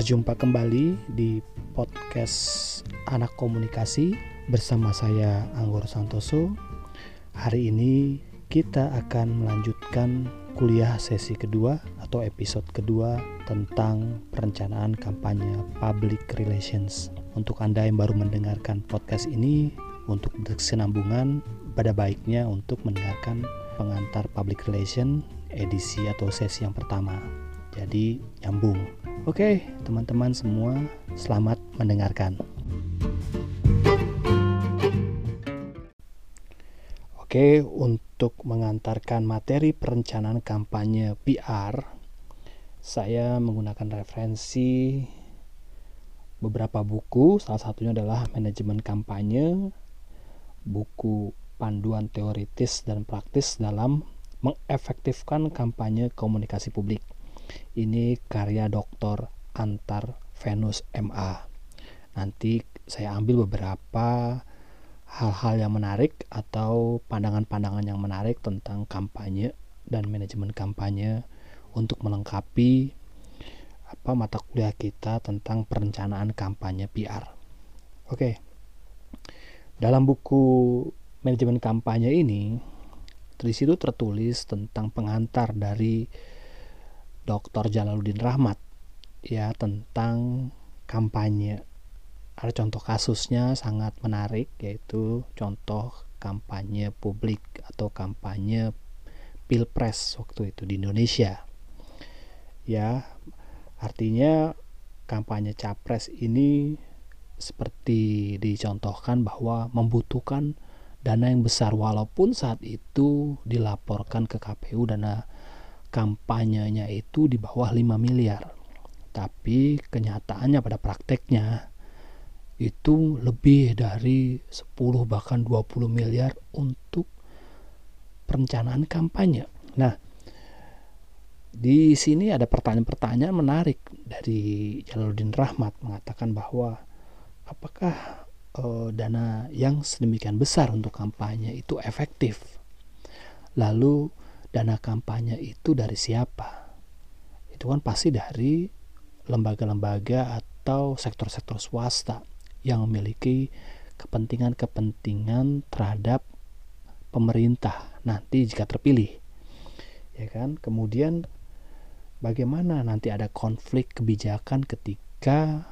Berjumpa kembali di podcast Anak Komunikasi bersama saya Anggor Santoso. Hari ini kita akan melanjutkan kuliah sesi kedua atau episode kedua tentang perencanaan kampanye public relations. Untuk Anda yang baru mendengarkan podcast ini, untuk berkesinambungan, pada baiknya untuk mendengarkan pengantar public relation edisi atau sesi yang pertama jadi nyambung. Oke, teman-teman semua, selamat mendengarkan. Oke, untuk mengantarkan materi perencanaan kampanye PR, saya menggunakan referensi beberapa buku, salah satunya adalah Manajemen Kampanye, buku panduan teoritis dan praktis dalam mengefektifkan kampanye komunikasi publik ini karya Dr. Antar Venus MA. Nanti saya ambil beberapa hal-hal yang menarik atau pandangan-pandangan yang menarik tentang kampanye dan manajemen kampanye untuk melengkapi apa mata kuliah kita tentang perencanaan kampanye PR. Oke. Dalam buku manajemen kampanye ini di situ tertulis tentang pengantar dari Dr. Jalaluddin Rahmat ya tentang kampanye. Ada contoh kasusnya sangat menarik yaitu contoh kampanye publik atau kampanye pilpres waktu itu di Indonesia. Ya, artinya kampanye capres ini seperti dicontohkan bahwa membutuhkan dana yang besar walaupun saat itu dilaporkan ke KPU dana kampanyenya itu di bawah 5 miliar. Tapi kenyataannya pada prakteknya itu lebih dari 10 bahkan 20 miliar untuk perencanaan kampanye. Nah, di sini ada pertanyaan-pertanyaan menarik dari Jalaluddin Rahmat mengatakan bahwa apakah e, dana yang sedemikian besar untuk kampanye itu efektif? Lalu dana kampanye itu dari siapa? Itu kan pasti dari lembaga-lembaga atau sektor-sektor swasta yang memiliki kepentingan-kepentingan terhadap pemerintah nanti jika terpilih. Ya kan? Kemudian bagaimana nanti ada konflik kebijakan ketika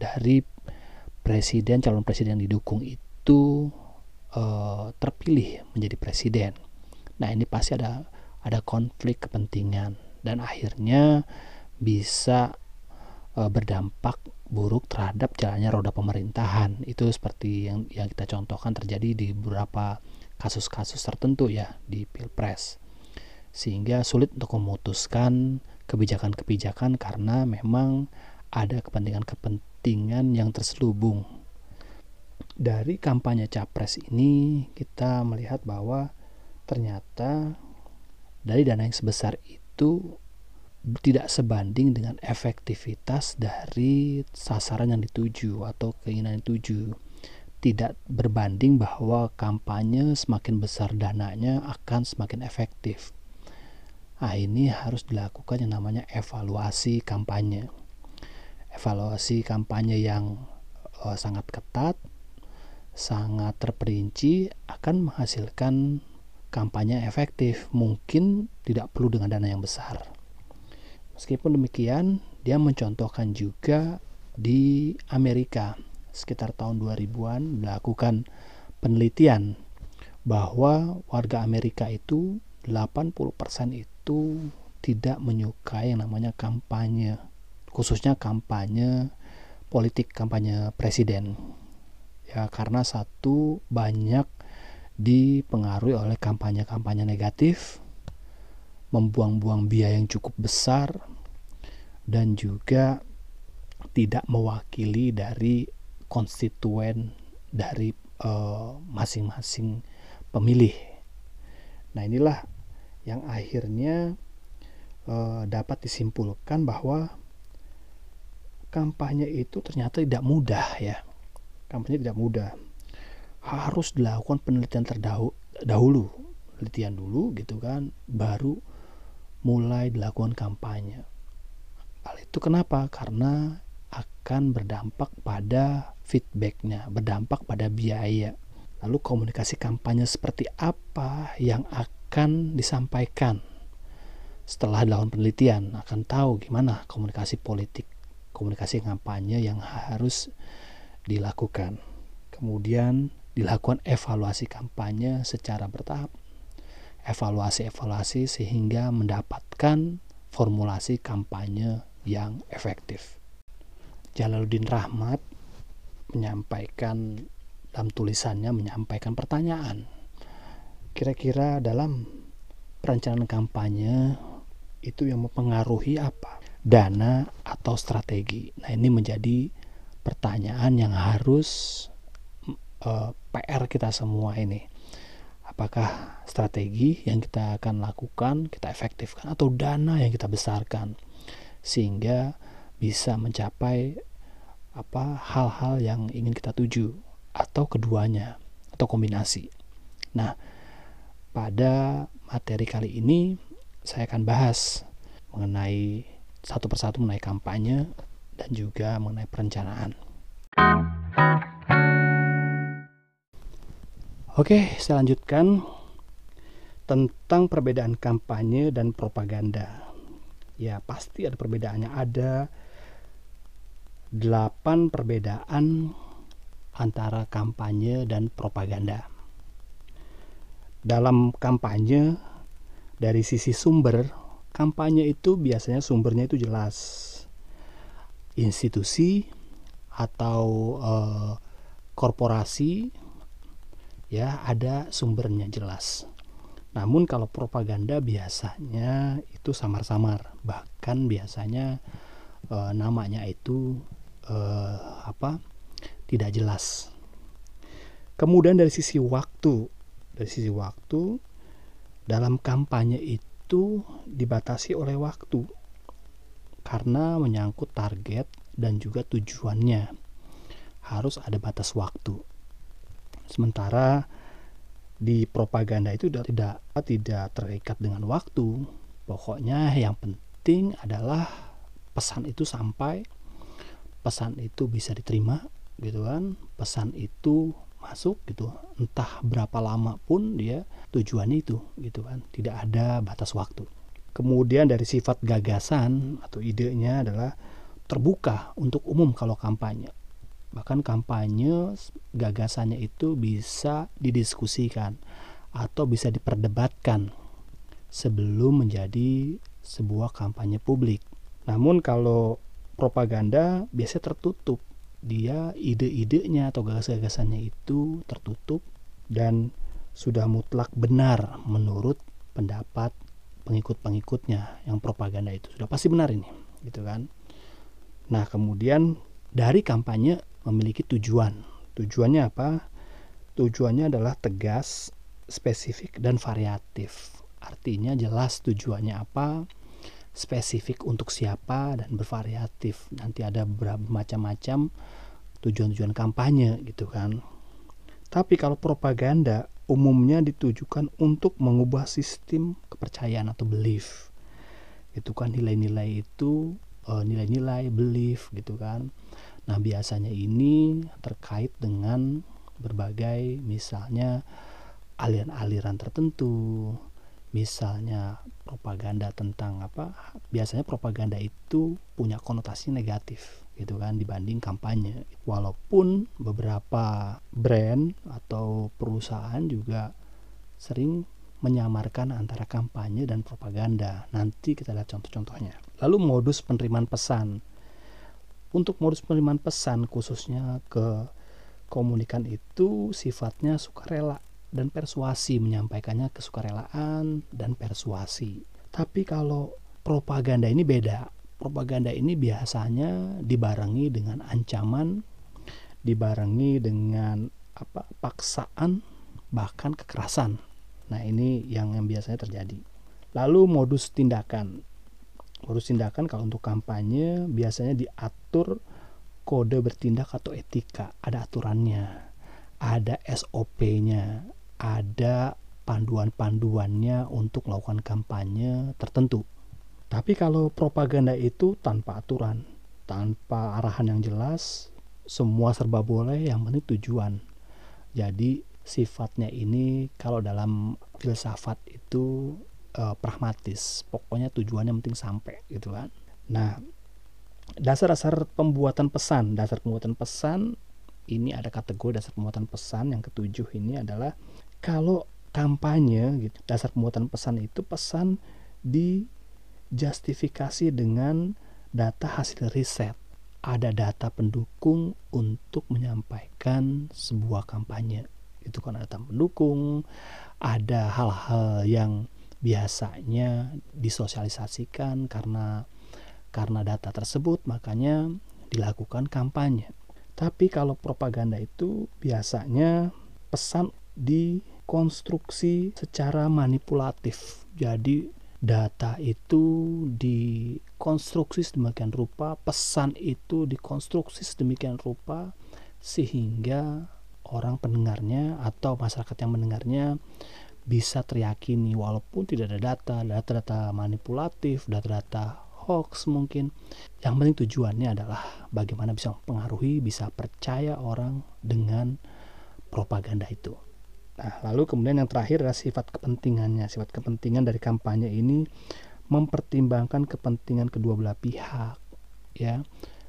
dari presiden calon presiden yang didukung itu uh, terpilih menjadi presiden Nah, ini pasti ada ada konflik kepentingan dan akhirnya bisa e, berdampak buruk terhadap jalannya roda pemerintahan. Itu seperti yang yang kita contohkan terjadi di beberapa kasus-kasus tertentu ya di Pilpres. Sehingga sulit untuk memutuskan kebijakan-kebijakan karena memang ada kepentingan-kepentingan yang terselubung. Dari kampanye capres ini kita melihat bahwa ternyata dari dana yang sebesar itu tidak sebanding dengan efektivitas dari sasaran yang dituju atau keinginan yang dituju tidak berbanding bahwa kampanye semakin besar dananya akan semakin efektif. Nah, ini harus dilakukan yang namanya evaluasi kampanye. Evaluasi kampanye yang uh, sangat ketat, sangat terperinci akan menghasilkan kampanye efektif mungkin tidak perlu dengan dana yang besar. Meskipun demikian, dia mencontohkan juga di Amerika sekitar tahun 2000-an melakukan penelitian bahwa warga Amerika itu 80% itu tidak menyukai yang namanya kampanye, khususnya kampanye politik, kampanye presiden. Ya, karena satu banyak dipengaruhi oleh kampanye-kampanye negatif, membuang-buang biaya yang cukup besar, dan juga tidak mewakili dari konstituen dari eh, masing-masing uh, pemilih. Nah, inilah yang akhirnya uh, dapat disimpulkan bahwa kampanye itu ternyata tidak mudah ya. Kampanye tidak mudah harus dilakukan penelitian terdahulu penelitian dulu gitu kan baru mulai dilakukan kampanye hal itu kenapa? Karena akan berdampak pada feedbacknya, berdampak pada biaya. Lalu komunikasi kampanye seperti apa yang akan disampaikan? Setelah dilakukan penelitian akan tahu gimana komunikasi politik, komunikasi kampanye yang harus dilakukan. Kemudian dilakukan evaluasi kampanye secara bertahap. Evaluasi-evaluasi sehingga mendapatkan formulasi kampanye yang efektif. Jalaluddin Rahmat menyampaikan dalam tulisannya menyampaikan pertanyaan. Kira-kira dalam perencanaan kampanye itu yang mempengaruhi apa? Dana atau strategi. Nah, ini menjadi pertanyaan yang harus uh, eh, PR kita semua ini. Apakah strategi yang kita akan lakukan kita efektifkan atau dana yang kita besarkan sehingga bisa mencapai apa hal-hal yang ingin kita tuju atau keduanya atau kombinasi. Nah, pada materi kali ini saya akan bahas mengenai satu persatu mengenai kampanye dan juga mengenai perencanaan. Oke, saya lanjutkan tentang perbedaan kampanye dan propaganda. Ya, pasti ada perbedaannya. Ada delapan perbedaan antara kampanye dan propaganda. Dalam kampanye, dari sisi sumber, kampanye itu biasanya sumbernya itu jelas. Institusi atau uh, korporasi ya ada sumbernya jelas. Namun kalau propaganda biasanya itu samar-samar, bahkan biasanya e, namanya itu e, apa? tidak jelas. Kemudian dari sisi waktu, dari sisi waktu dalam kampanye itu dibatasi oleh waktu karena menyangkut target dan juga tujuannya harus ada batas waktu Sementara di propaganda itu tidak tidak terikat dengan waktu. Pokoknya yang penting adalah pesan itu sampai, pesan itu bisa diterima, gitu kan? Pesan itu masuk gitu entah berapa lama pun dia tujuannya itu gitu kan tidak ada batas waktu kemudian dari sifat gagasan atau idenya adalah terbuka untuk umum kalau kampanye bahkan kampanye gagasannya itu bisa didiskusikan atau bisa diperdebatkan sebelum menjadi sebuah kampanye publik. Namun kalau propaganda biasanya tertutup. Dia ide-idenya atau gagas-gagasannya itu tertutup dan sudah mutlak benar menurut pendapat pengikut-pengikutnya yang propaganda itu sudah pasti benar ini gitu kan. Nah, kemudian dari kampanye memiliki tujuan. Tujuannya apa? Tujuannya adalah tegas, spesifik, dan variatif. Artinya jelas tujuannya apa, spesifik untuk siapa, dan bervariatif. Nanti ada beberapa macam-macam tujuan-tujuan kampanye gitu kan. Tapi kalau propaganda umumnya ditujukan untuk mengubah sistem kepercayaan atau belief. Itu kan nilai-nilai itu eh, nilai-nilai belief gitu kan Nah, biasanya ini terkait dengan berbagai misalnya aliran-aliran tertentu, misalnya propaganda tentang apa? Biasanya propaganda itu punya konotasi negatif gitu kan dibanding kampanye. Walaupun beberapa brand atau perusahaan juga sering menyamarkan antara kampanye dan propaganda. Nanti kita lihat contoh-contohnya. Lalu modus penerimaan pesan untuk modus penerimaan pesan khususnya ke komunikan itu sifatnya sukarela dan persuasi menyampaikannya kesukarelaan dan persuasi. Tapi kalau propaganda ini beda. Propaganda ini biasanya dibarengi dengan ancaman, dibarengi dengan apa paksaan bahkan kekerasan. Nah, ini yang yang biasanya terjadi. Lalu modus tindakan urus tindakan kalau untuk kampanye biasanya diatur kode bertindak atau etika ada aturannya ada SOP-nya ada panduan-panduannya untuk melakukan kampanye tertentu Tapi kalau propaganda itu tanpa aturan, tanpa arahan yang jelas, semua serba boleh, yang penting tujuan. Jadi sifatnya ini kalau dalam filsafat itu uh, pragmatis, pokoknya tujuannya penting sampai gitu kan. Nah, dasar-dasar pembuatan pesan, dasar pembuatan pesan ini ada kategori dasar pembuatan pesan yang ketujuh ini adalah kalau kampanye gitu, dasar pembuatan pesan itu pesan dijustifikasi dengan data hasil riset. Ada data pendukung untuk menyampaikan sebuah kampanye. Itu kan ada data pendukung, ada hal-hal yang biasanya disosialisasikan karena karena data tersebut makanya dilakukan kampanye. Tapi kalau propaganda itu biasanya pesan dikonstruksi secara manipulatif. Jadi data itu dikonstruksi sedemikian rupa, pesan itu dikonstruksi sedemikian rupa sehingga orang pendengarnya atau masyarakat yang mendengarnya bisa teriyakini walaupun tidak ada data, data-data manipulatif, data-data hoax mungkin. Yang penting tujuannya adalah bagaimana bisa mempengaruhi, bisa percaya orang dengan propaganda itu. Nah, lalu kemudian yang terakhir adalah sifat kepentingannya. Sifat kepentingan dari kampanye ini mempertimbangkan kepentingan kedua belah pihak. Ya,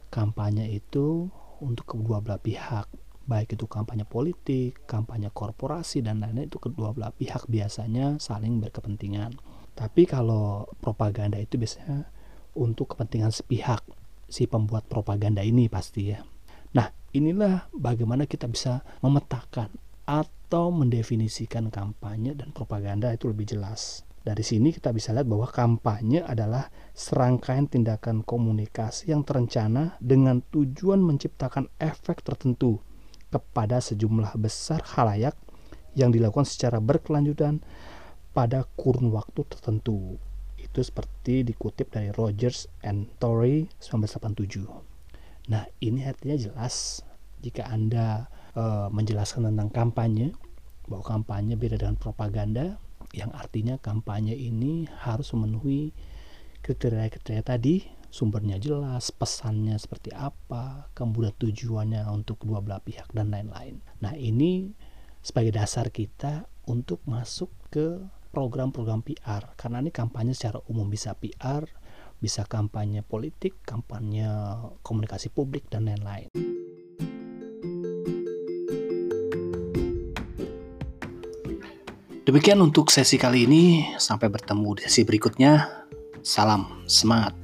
kampanye itu untuk kedua belah pihak, baik itu kampanye politik, kampanye korporasi dan lain-lain itu kedua belah pihak biasanya saling berkepentingan. Tapi kalau propaganda itu biasanya untuk kepentingan sepihak si pembuat propaganda ini pasti ya. Nah, inilah bagaimana kita bisa memetakan atau mendefinisikan kampanye dan propaganda itu lebih jelas. Dari sini kita bisa lihat bahwa kampanye adalah serangkaian tindakan komunikasi yang terencana dengan tujuan menciptakan efek tertentu kepada sejumlah besar halayak yang dilakukan secara berkelanjutan pada kurun waktu tertentu. Itu seperti dikutip dari Rogers and Torrey 1987. Nah, ini artinya jelas jika Anda uh, menjelaskan tentang kampanye bahwa kampanye beda dengan propaganda yang artinya kampanye ini harus memenuhi kriteria-kriteria tadi sumbernya jelas, pesannya seperti apa, kemudian tujuannya untuk kedua belah pihak dan lain-lain. Nah, ini sebagai dasar kita untuk masuk ke program-program PR karena ini kampanye secara umum bisa PR, bisa kampanye politik, kampanye komunikasi publik dan lain-lain. Demikian untuk sesi kali ini. Sampai bertemu di sesi berikutnya. Salam semangat.